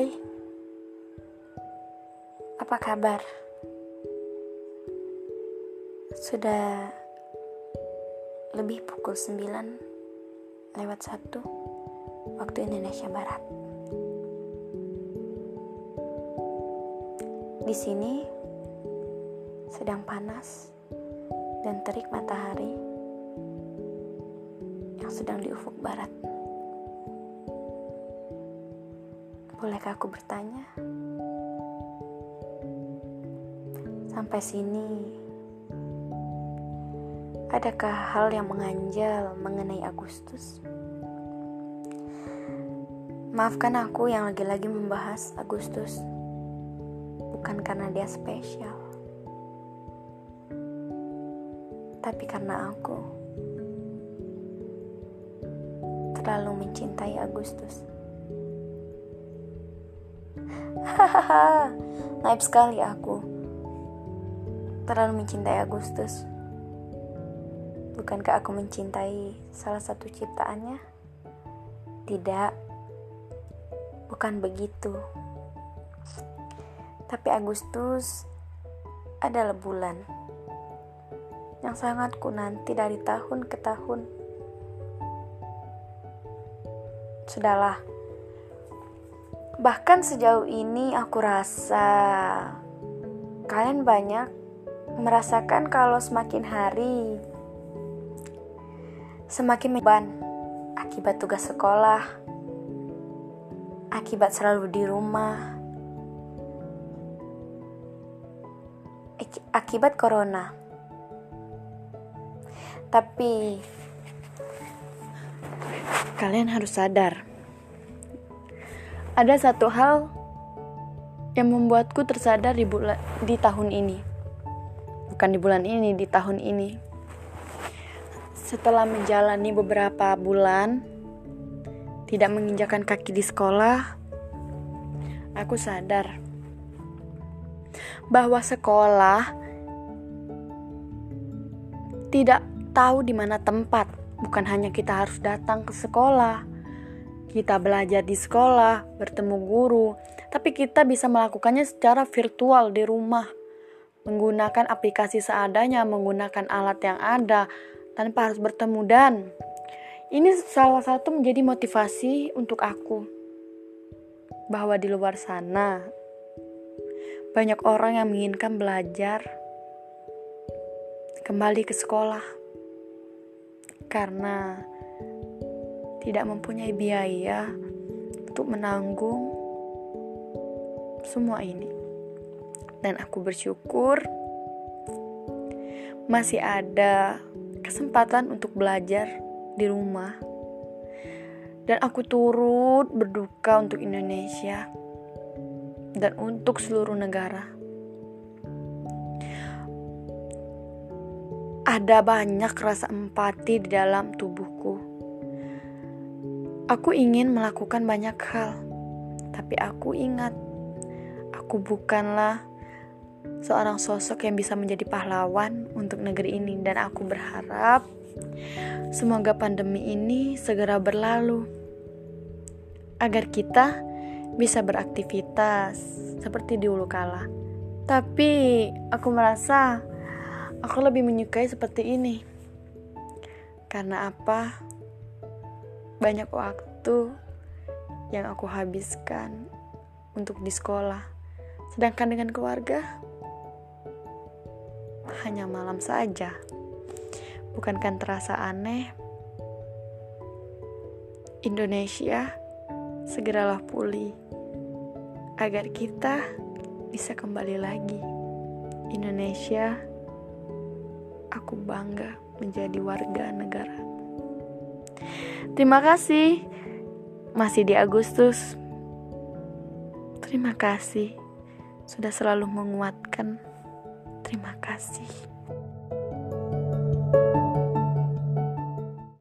Hai, apa kabar? Sudah lebih pukul 9 lewat 1 waktu Indonesia Barat. Di sini sedang panas dan terik matahari yang sedang di ufuk barat. Bolehkah aku bertanya? Sampai sini, adakah hal yang menganjal mengenai Agustus? Maafkan aku yang lagi-lagi membahas Agustus, bukan karena dia spesial, tapi karena aku terlalu mencintai Agustus. Hahaha, naib sekali aku terlalu mencintai Agustus. Bukankah aku mencintai salah satu ciptaannya? Tidak, bukan begitu. Tapi Agustus adalah bulan yang sangat ku nanti dari tahun ke tahun. Sudahlah, bahkan sejauh ini aku rasa kalian banyak merasakan kalau semakin hari semakin beban akibat tugas sekolah, akibat selalu di rumah, akibat corona. Tapi kalian harus sadar, ada satu hal yang membuatku tersadar di bulan di tahun ini bukan di bulan ini, di tahun ini. Setelah menjalani beberapa bulan tidak menginjakan kaki di sekolah, aku sadar bahwa sekolah tidak tahu di mana tempat. Bukan hanya kita harus datang ke sekolah, kita belajar di sekolah, bertemu guru, tapi kita bisa melakukannya secara virtual di rumah. Menggunakan aplikasi seadanya, menggunakan alat yang ada tanpa harus bertemu dan. Ini salah satu menjadi motivasi untuk aku. Bahwa di luar sana banyak orang yang menginginkan belajar kembali ke sekolah. Karena tidak mempunyai biaya untuk menanggung semua ini dan aku bersyukur masih ada kesempatan untuk belajar di rumah. Dan aku turut berduka untuk Indonesia dan untuk seluruh negara. Ada banyak rasa empati di dalam tubuhku. Aku ingin melakukan banyak hal, tapi aku ingat aku bukanlah seorang sosok yang bisa menjadi pahlawan untuk negeri ini dan aku berharap semoga pandemi ini segera berlalu agar kita bisa beraktivitas seperti di ulu kala. Tapi aku merasa aku lebih menyukai seperti ini. Karena apa? Banyak waktu yang aku habiskan untuk di sekolah. Sedangkan dengan keluarga, hanya malam saja. Bukankah terasa aneh? Indonesia, segeralah pulih agar kita bisa kembali lagi. Indonesia, aku bangga menjadi warga negara. Terima kasih. Masih di Agustus. Terima kasih sudah selalu menguatkan Terima kasih.